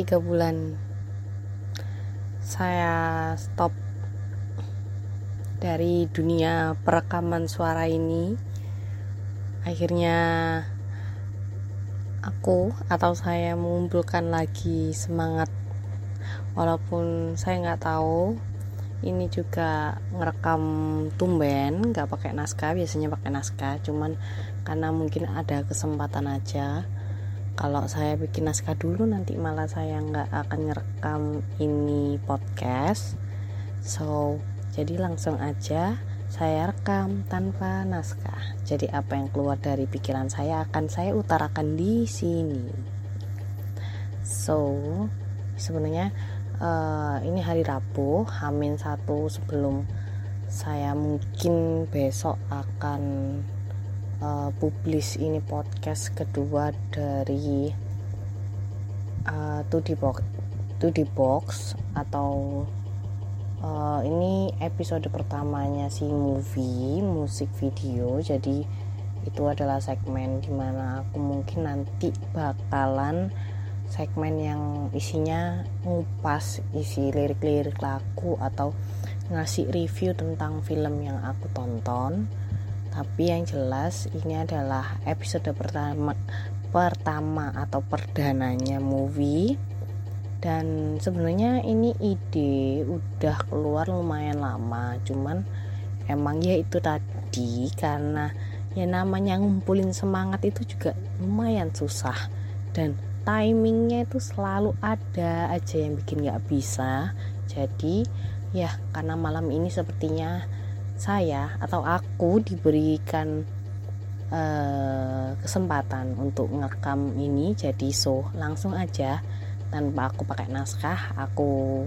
tiga bulan. Saya stop Dari dunia perekaman suara ini. Akhirnya Aku atau saya mengumpulkan lagi semangat. Walaupun saya nggak tahu ini juga ngerekam tumben nggak pakai naskah biasanya pakai naskah. Cuman karena mungkin ada kesempatan aja kalau saya bikin naskah dulu nanti malah saya nggak akan ngerekam ini podcast. So jadi langsung aja saya rekam tanpa naskah. Jadi apa yang keluar dari pikiran saya akan saya utarakan di sini. So sebenarnya uh, ini hari Rabu Hamin satu sebelum saya mungkin besok akan uh, publis ini podcast kedua dari uh, box to the box atau uh, ini episode pertamanya si movie musik video. Jadi itu adalah segmen di mana aku mungkin nanti bakalan segmen yang isinya ngupas isi lirik-lirik lagu atau ngasih review tentang film yang aku tonton tapi yang jelas ini adalah episode pertama pertama atau perdananya movie. Dan sebenarnya ini ide udah keluar lumayan lama cuman emang ya itu tadi karena ya namanya ngumpulin semangat itu juga lumayan susah. Dan timingnya itu selalu ada aja yang bikin nggak bisa. Jadi ya karena malam ini sepertinya saya atau aku diberikan uh, kesempatan untuk ngerekam ini jadi so langsung aja tanpa aku pakai naskah. Aku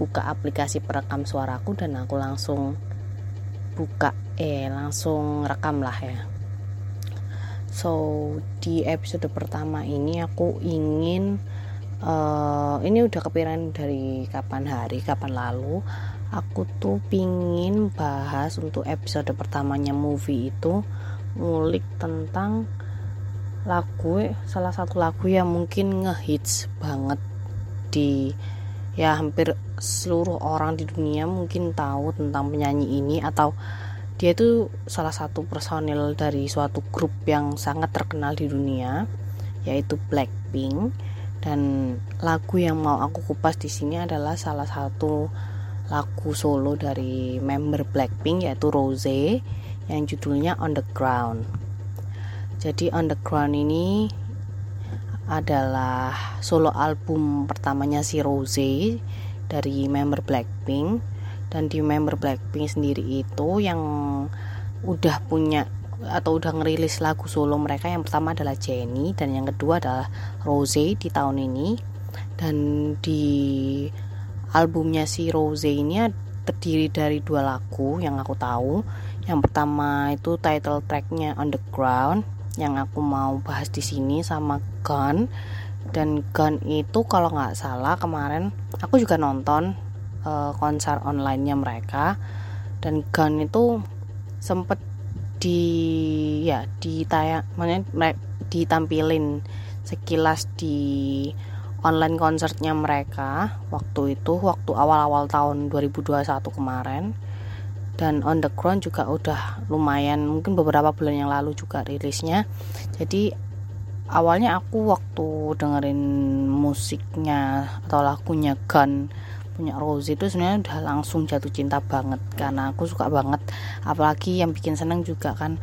buka aplikasi perekam suaraku dan aku langsung buka eh langsung rekam lah ya. So di episode pertama ini aku ingin uh, ini udah kepikiran dari kapan hari, kapan lalu. Aku tuh pingin bahas untuk episode pertamanya movie itu ngulik tentang lagu salah satu lagu yang mungkin ngehits banget di ya hampir seluruh orang di dunia mungkin tahu tentang penyanyi ini atau dia itu salah satu personil dari suatu grup yang sangat terkenal di dunia yaitu Blackpink dan lagu yang mau aku kupas di sini adalah salah satu lagu solo dari member Blackpink yaitu Rose yang judulnya On the Ground. Jadi On the Ground ini adalah solo album pertamanya si Rose dari member Blackpink dan di member Blackpink sendiri itu yang udah punya atau udah ngerilis lagu solo mereka yang pertama adalah Jennie dan yang kedua adalah Rose di tahun ini. Dan di albumnya si Rose ini terdiri dari dua lagu yang aku tahu. Yang pertama itu title tracknya On the Ground yang aku mau bahas di sini sama Gun. Dan Gun itu kalau nggak salah kemarin aku juga nonton uh, konser onlinenya mereka. Dan Gun itu sempet di ya ditayang maksudnya ditampilin sekilas di online konsernya mereka waktu itu waktu awal-awal tahun 2021 kemarin. Dan on the ground juga udah lumayan mungkin beberapa bulan yang lalu juga rilisnya. Jadi awalnya aku waktu dengerin musiknya atau lagunya Gun punya Rose itu sebenarnya udah langsung jatuh cinta banget. Karena aku suka banget. Apalagi yang bikin seneng juga kan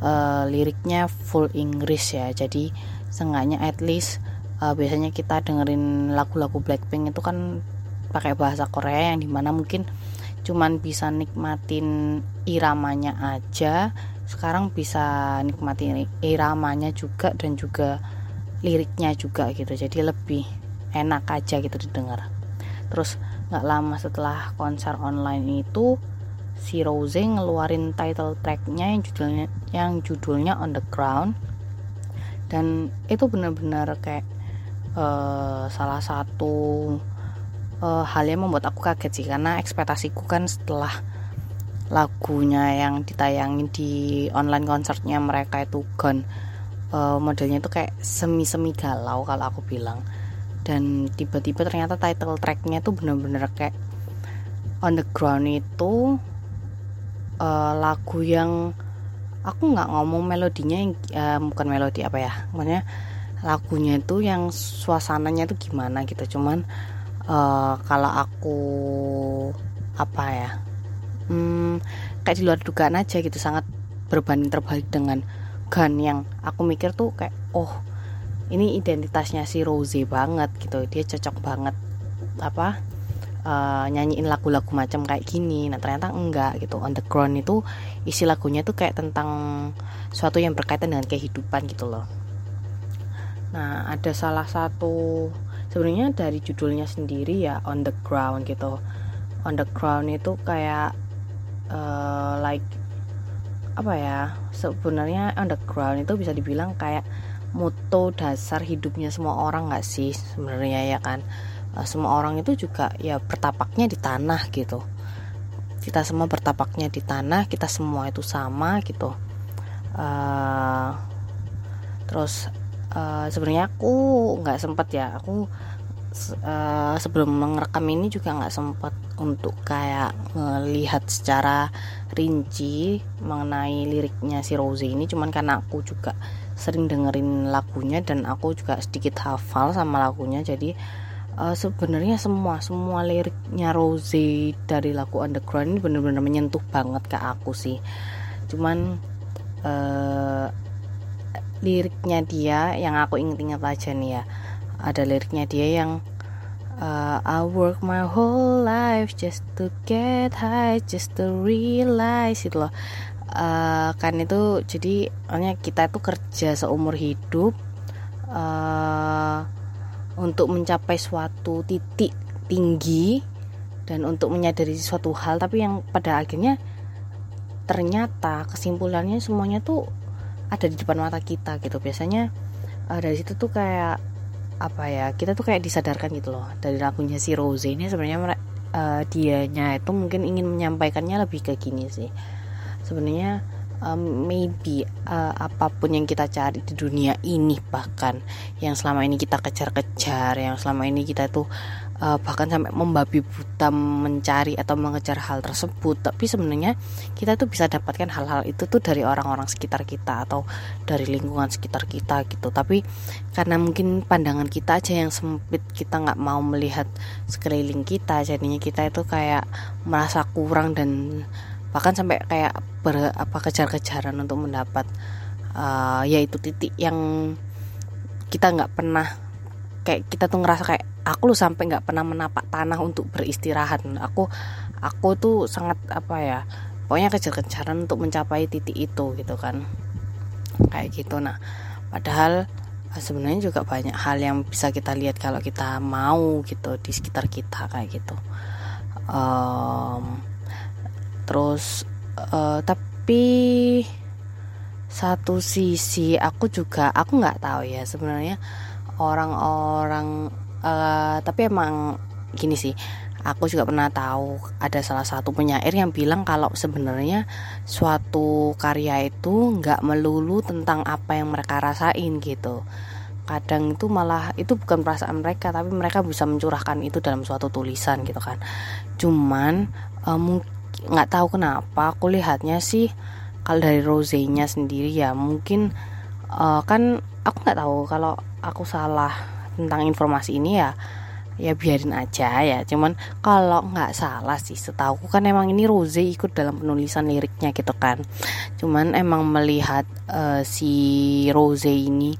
uh, liriknya full Inggris ya. Jadi seenggaknya at least uh, biasanya kita dengerin lagu-lagu Blackpink itu kan pakai bahasa Korea yang di mana mungkin cuman bisa nikmatin iramanya aja. Sekarang bisa nikmatin iramanya juga dan juga liriknya juga gitu. Jadi lebih enak aja gitu didengar. Terus nggak lama setelah konser online itu si Rose ngeluarin title tracknya yang judulnya yang judulnya On the Ground. Dan itu benar-benar kayak uh, salah satu uh, hal yang membuat aku kaget sih. Karena ekspektasiku kan setelah lagunya yang ditayangin di online konsernya mereka itu Gun uh, modelnya itu kayak semi semi galau kalau aku bilang dan tiba-tiba ternyata title tracknya tuh bener-bener kayak on the ground itu uh, lagu yang aku nggak ngomong melodinya yang uh, bukan melodi apa ya maksudnya lagunya itu yang suasananya itu gimana gitu. Cuman uh, kalau aku apa ya hmm, kayak di luar dugaan aja gitu sangat berbanding terbalik dengan Gun yang aku mikir tuh kayak oh ini identitasnya si Rose banget gitu. Dia cocok banget apa uh, nyanyiin lagu-lagu macam kayak gini. Nah ternyata enggak gitu. On the ground itu isi lagunya tuh kayak tentang suatu yang berkaitan dengan kehidupan gitu loh. Nah ada salah satu sebenarnya dari judulnya sendiri ya on the ground gitu. On the ground itu kayak uh, like apa ya sebenarnya on the ground itu bisa dibilang kayak moto dasar hidupnya semua orang nggak sih sebenarnya ya kan? Uh, semua orang itu juga ya bertapaknya di tanah gitu. Kita semua bertapaknya di tanah kita semua itu sama gitu. Uh, terus uh, sebenarnya aku nggak sempet ya. Aku uh, sebelum merekam ini juga nggak sempet untuk kayak melihat secara rinci mengenai liriknya si Rose ini. Cuman karena aku juga sering dengerin lagunya dan aku juga sedikit hafal sama lagunya. Jadi uh, sebenarnya semua semua liriknya Rose dari lagu Underground ini benar-benar menyentuh banget ke aku sih. Cuman uh, liriknya dia yang aku inget-inget aja nih ya. Ada liriknya dia yang uh, I work my whole life just to get high just to realize itu loh. Uh, kan itu jadi hanya kita itu kerja seumur hidup uh, untuk mencapai suatu titik tinggi dan untuk menyadari suatu hal tapi yang pada akhirnya ternyata kesimpulannya semuanya tuh ada di depan mata kita gitu. Biasanya uh, dari situ tuh kayak apa ya kita tuh kayak disadarkan gitu loh dari lagunya si Rose ini. Sebenarnya uh, dianya itu mungkin ingin menyampaikannya lebih ke gini sih. Sebenarnya um, maybe uh, apa pun yang kita cari di dunia ini bahkan yang selama ini kita kejar-kejar yang selama ini kita tuh uh, bahkan sampai membabi buta mencari atau mengejar hal tersebut. Tapi sebenarnya kita tuh bisa dapatkan hal-hal itu tuh dari orang-orang sekitar kita atau dari lingkungan sekitar kita gitu. Tapi karena mungkin pandangan kita aja yang sempit kita nggak mau melihat sekeliling kita jadinya kita itu kayak merasa kurang dan bahkan sampai kayak ber, apa kejar-kejaran untuk mendapat uh, yaitu titik yang kita nggak pernah kayak kita tuh ngerasa kayak aku lu sampai nggak pernah menapak tanah untuk beristirahat. Aku aku tuh sangat apa ya pokoknya kejar-kejaran untuk mencapai titik itu gitu kan. Kayak gitu. Nah padahal eh, sebenarnya juga banyak hal yang bisa kita lihat kalau kita mau gitu di sekitar kita kayak gitu. Um, terus uh, tapi satu sisi aku juga aku nggak tahu ya sebenarnya orang-orang uh, tapi emang gini sih aku juga pernah tahu ada salah satu penyair yang bilang kalau sebenarnya suatu karya itu nggak melulu tentang apa yang mereka rasain gitu. Kadang itu malah itu bukan perasaan mereka tapi mereka bisa mencurahkan itu dalam suatu tulisan gitu kan. Cuman mungkin nggak tahu kenapa aku lihatnya sih kalau dari Rose-nya sendiri ya mungkin uh, kan aku nggak tahu kalau aku salah tentang informasi ini ya ya biarin aja ya. Cuman kalau nggak salah sih setahu kan emang ini Rose ikut dalam penulisan liriknya gitu kan. Cuman emang melihat uh, si Rose ini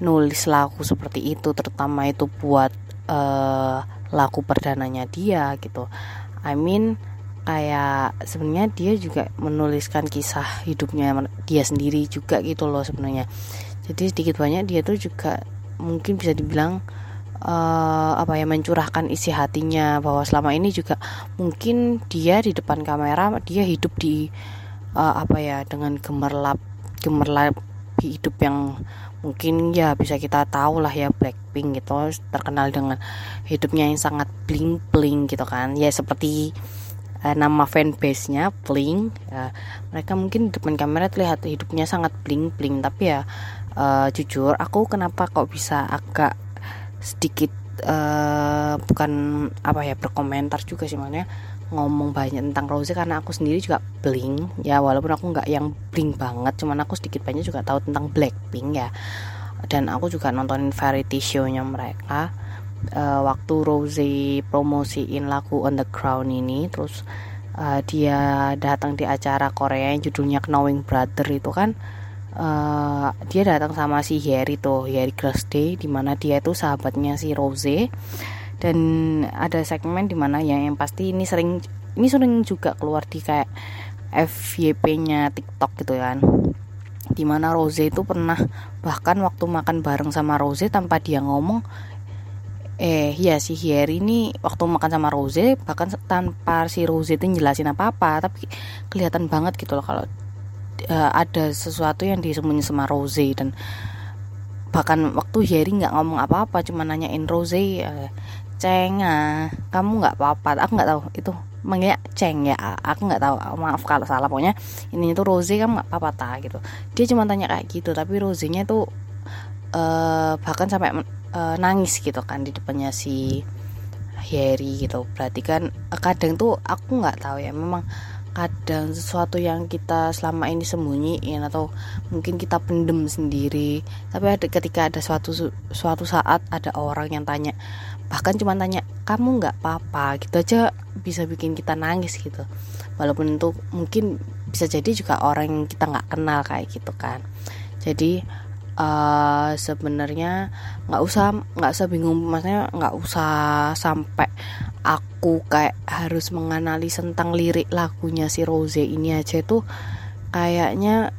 nulis lagu seperti itu terutama itu buat uh, lagu perdananya dia gitu. I mean kayak sebenarnya dia juga menuliskan kisah hidupnya dia sendiri juga gitu loh sebenarnya. Jadi sedikit banyak dia tuh juga mungkin bisa dibilang uh, apa ya mencurahkan isi hatinya bahwa selama ini juga mungkin dia di depan kamera dia hidup di uh, apa ya dengan gemerlap gemerlap hidup yang mungkin ya bisa kita tahu lah ya Blackpink gitu terkenal dengan hidupnya yang sangat bling bling gitu kan. Ya seperti uh, nama fanbase-nya bling uh, mereka mungkin di depan kamera terlihat hidupnya sangat bling bling tapi ya uh, jujur aku kenapa kok bisa agak sedikit uh, bukan apa ya berkomentar juga sih makanya ngomong banyak tentang Rose karena aku sendiri juga bling ya. Walaupun aku nggak yang bling banget cuman aku sedikit banyak juga tahu tentang Blackpink ya. Dan aku juga nontonin variety show-nya mereka uh, waktu Rose promosiin lagu On the Crown ini terus uh, dia datang di acara Korea yang judulnya Knowing Brother itu kan uh, dia datang sama si Harry tuh Harry Day di mana dia itu sahabatnya si Rose. Dan ada segmen di mana yang yang pasti ini sering ini sering juga keluar di kayak FYP-nya TikTok gitu kan. Di mana Rose itu pernah bahkan waktu makan bareng sama Rose tanpa dia ngomong eh ya si Harry ini waktu makan sama Rose bahkan tanpa si Rose itu jelasin apa apa tapi kelihatan banget gitu loh kalau uh, ada sesuatu yang disembunyi sama Rose dan bahkan waktu Harry nggak ngomong apa-apa cuma nanyain Rose uh, ceng ah kamu nggak apa-apa? Aku nggak tahu itu manggilnya ceng ya aku nggak tahu maaf kalau salah pokoknya ini itu Rose kamu nggak apa-apa ta? gitu. Dia cuma tanya kayak gitu tapi Rose-nya tuh uh, bahkan sampai uh, nangis gitu kan di depannya si Harry gitu. Berarti kan kadang tuh aku nggak tahu ya memang kadang sesuatu yang kita selama ini sembunyiin atau mungkin kita pendem sendiri tapi ada ketika ada suatu suatu saat ada orang yang tanya bahkan cuma tanya kamu nggak apa-apa? Gitu aja bisa bikin kita nangis gitu. Walaupun itu mungkin bisa jadi juga orang yang kita nggak kenal kayak gitu kan. Jadi uh, sebenarnya nggak usah nggak usah bingung. Maksudnya nggak usah sampai aku kayak harus menganalisis tentang lirik lagunya si Rose ini aja itu kayaknya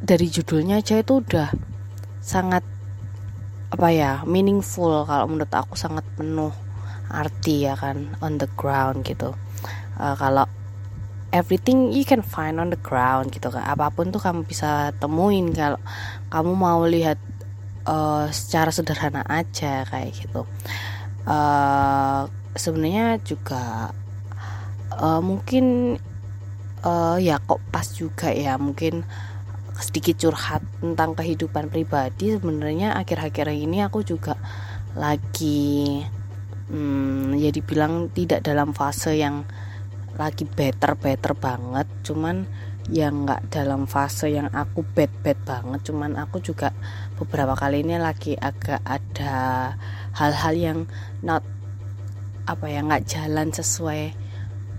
dari judulnya aja itu udah sangat apa ya meaningful kalau menurut aku sangat penuh arti ya kan on the ground gitu. Uh, kalau everything you can find on the ground gitu kan. Apa pun tuh kamu bisa temuin kalau kamu mau lihat uh, secara sederhana aja kayak gitu. Uh, sebenarnya juga uh, mungkin uh, ya kok pas juga ya mungkin sedikit curhat tentang kehidupan pribadi. Sebenarnya akhir-akhir ini aku juga lagi hmm, ya dibilang tidak dalam fase yang lagi better better banget. Cuman yang nggak dalam fase yang aku bad bad banget. Cuman aku juga beberapa kali ini lagi agak ada hal-hal yang not apa ya nggak jalan sesuai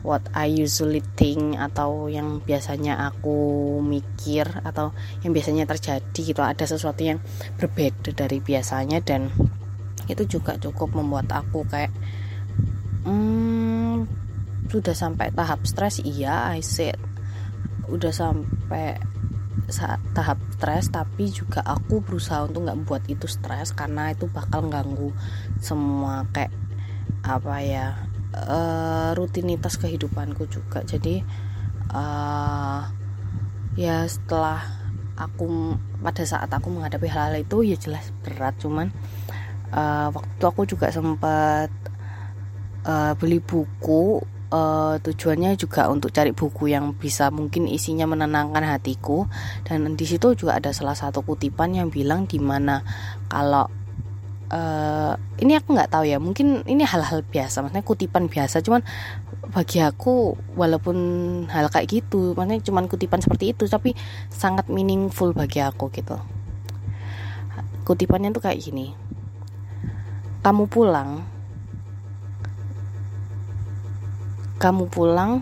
what I usually think atau yang biasanya aku mikir atau yang biasanya terjadi gitu. Ada sesuatu yang berbeda dari biasanya dan itu juga cukup membuat aku kayak hmm, sudah sampai tahap stres. Iya I said udah sampai tahap stres tapi juga aku berusaha untuk nggak buat itu stres karena itu bakal ganggu semua kayak apa ya uh, rutinitas kehidupanku juga. Jadi uh, ya setelah aku pada saat aku menghadapi hal-hal itu ya jelas berat. Cuman uh, waktu aku juga sempat uh, beli buku uh, tujuannya juga untuk cari buku yang bisa mungkin isinya menenangkan hatiku. Dan di situ juga ada salah satu kutipan yang bilang di mana kalau uh, ini aku nggak tahu ya mungkin ini hal-hal biasa maksudnya kutipan biasa cuman bagi aku walaupun hal kayak gitu maksudnya cuman kutipan seperti itu tapi sangat meaningful bagi aku gitu. Kutipannya tuh kayak gini. Kamu pulang kamu pulang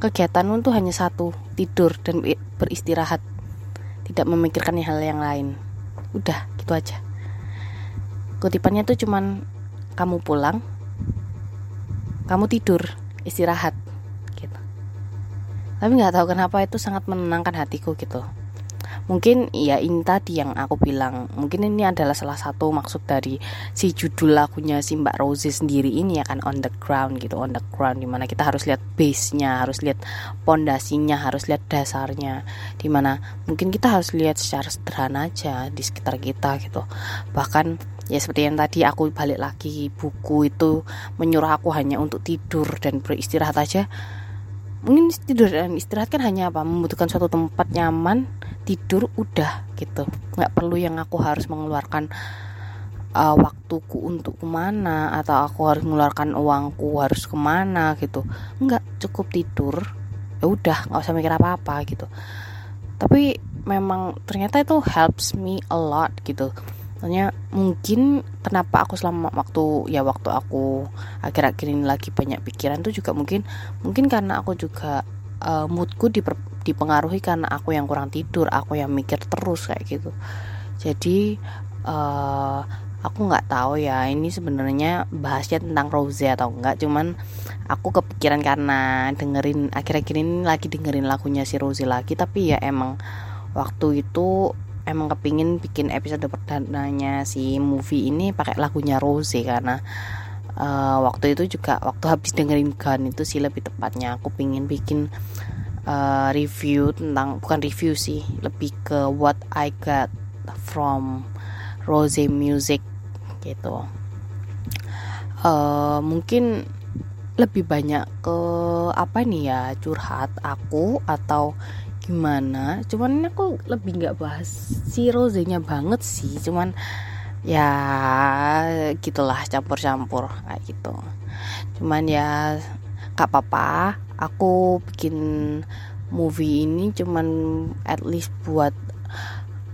kegiatanmu tuh hanya satu tidur dan beristirahat. Tidak memikirkan hal yang lain. Udah gitu aja. Kutipannya tuh cuman kamu pulang kamu tidur istirahat gitu. Tapi nggak tahu kenapa itu sangat menenangkan hatiku gitu mungkin ya ini tadi yang aku bilang mungkin ini adalah salah satu maksud dari si judul lagunya si Mbak Rose sendiri ini ya kan on the ground gitu on the ground di mana kita harus lihat base nya harus lihat pondasinya harus lihat dasarnya di mana mungkin kita harus lihat secara sederhana aja di sekitar kita gitu. Bahkan ya seperti yang tadi aku balik lagi buku itu menyuruh aku hanya untuk tidur dan beristirahat aja. Mungkin tidur dan istirahat kan hanya apa? Membutuhkan suatu tempat nyaman tidur udah gitu. Nggak perlu yang aku harus mengeluarkan uh, waktuku untuk ke mana atau aku harus mengeluarkan uangku harus ke mana gitu. Nggak cukup tidur ya udah nggak usah mikir apa apa gitu. Tapi memang ternyata itu helps me a lot gitu. Tanya mungkin kenapa aku selama waktu ya waktu aku akhir-akhir ini lagi banyak pikiran tuh juga mungkin mungkin karena aku juga uh, moodku diper, dipengaruhi karena aku yang kurang tidur, aku yang mikir terus kayak gitu. Jadi uh, aku nggak tahu ya ini sebenarnya bahasnya tentang Rose atau enggak cuman aku kepikiran karena dengerin akhir-akhir ini lagi dengerin lagunya si Rose lagi tapi ya emang waktu itu emang kepingin bikin episode perdananya si movie ini pakai lagunya Rose karena uh, waktu itu juga waktu habis dengerin Gun itu sih lebih tepatnya aku pingin bikin uh, review tentang bukan review sih lebih ke what I got from Rose music gitu. Uh, mungkin lebih banyak ke apa nih ya curhat aku atau gimana. Cuman aku lebih nggak bahas si Rosenya banget sih cuman ya gitulah campur-campur kayak gitu. Cuman ya gak apa-apa aku bikin movie ini cuman at least buat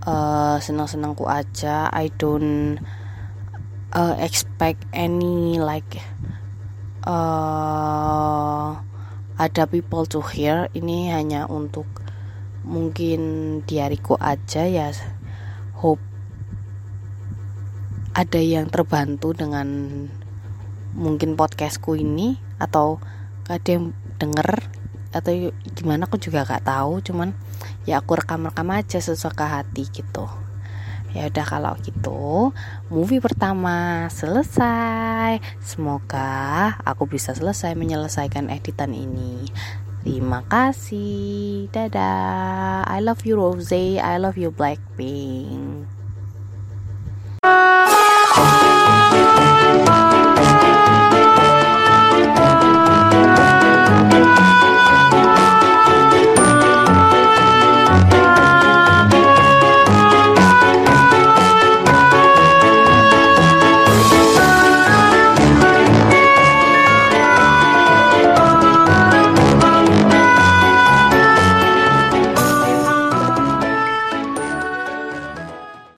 uh, senang-senangku aja. I don't uh, expect any like uh, ada people to hear. Ini hanya untuk mungkin diariku aja ya. Hope ada yang terbantu dengan mungkin podcastku ini atau ada yang denger atau gimana aku juga gak tahu cuman ya aku rekam-rekam aja sesuka hati gitu ya udah kalau gitu movie pertama selesai semoga aku bisa selesai menyelesaikan editan ini Terima kasih. Dadah. I love you Rose. I love you Blackpink.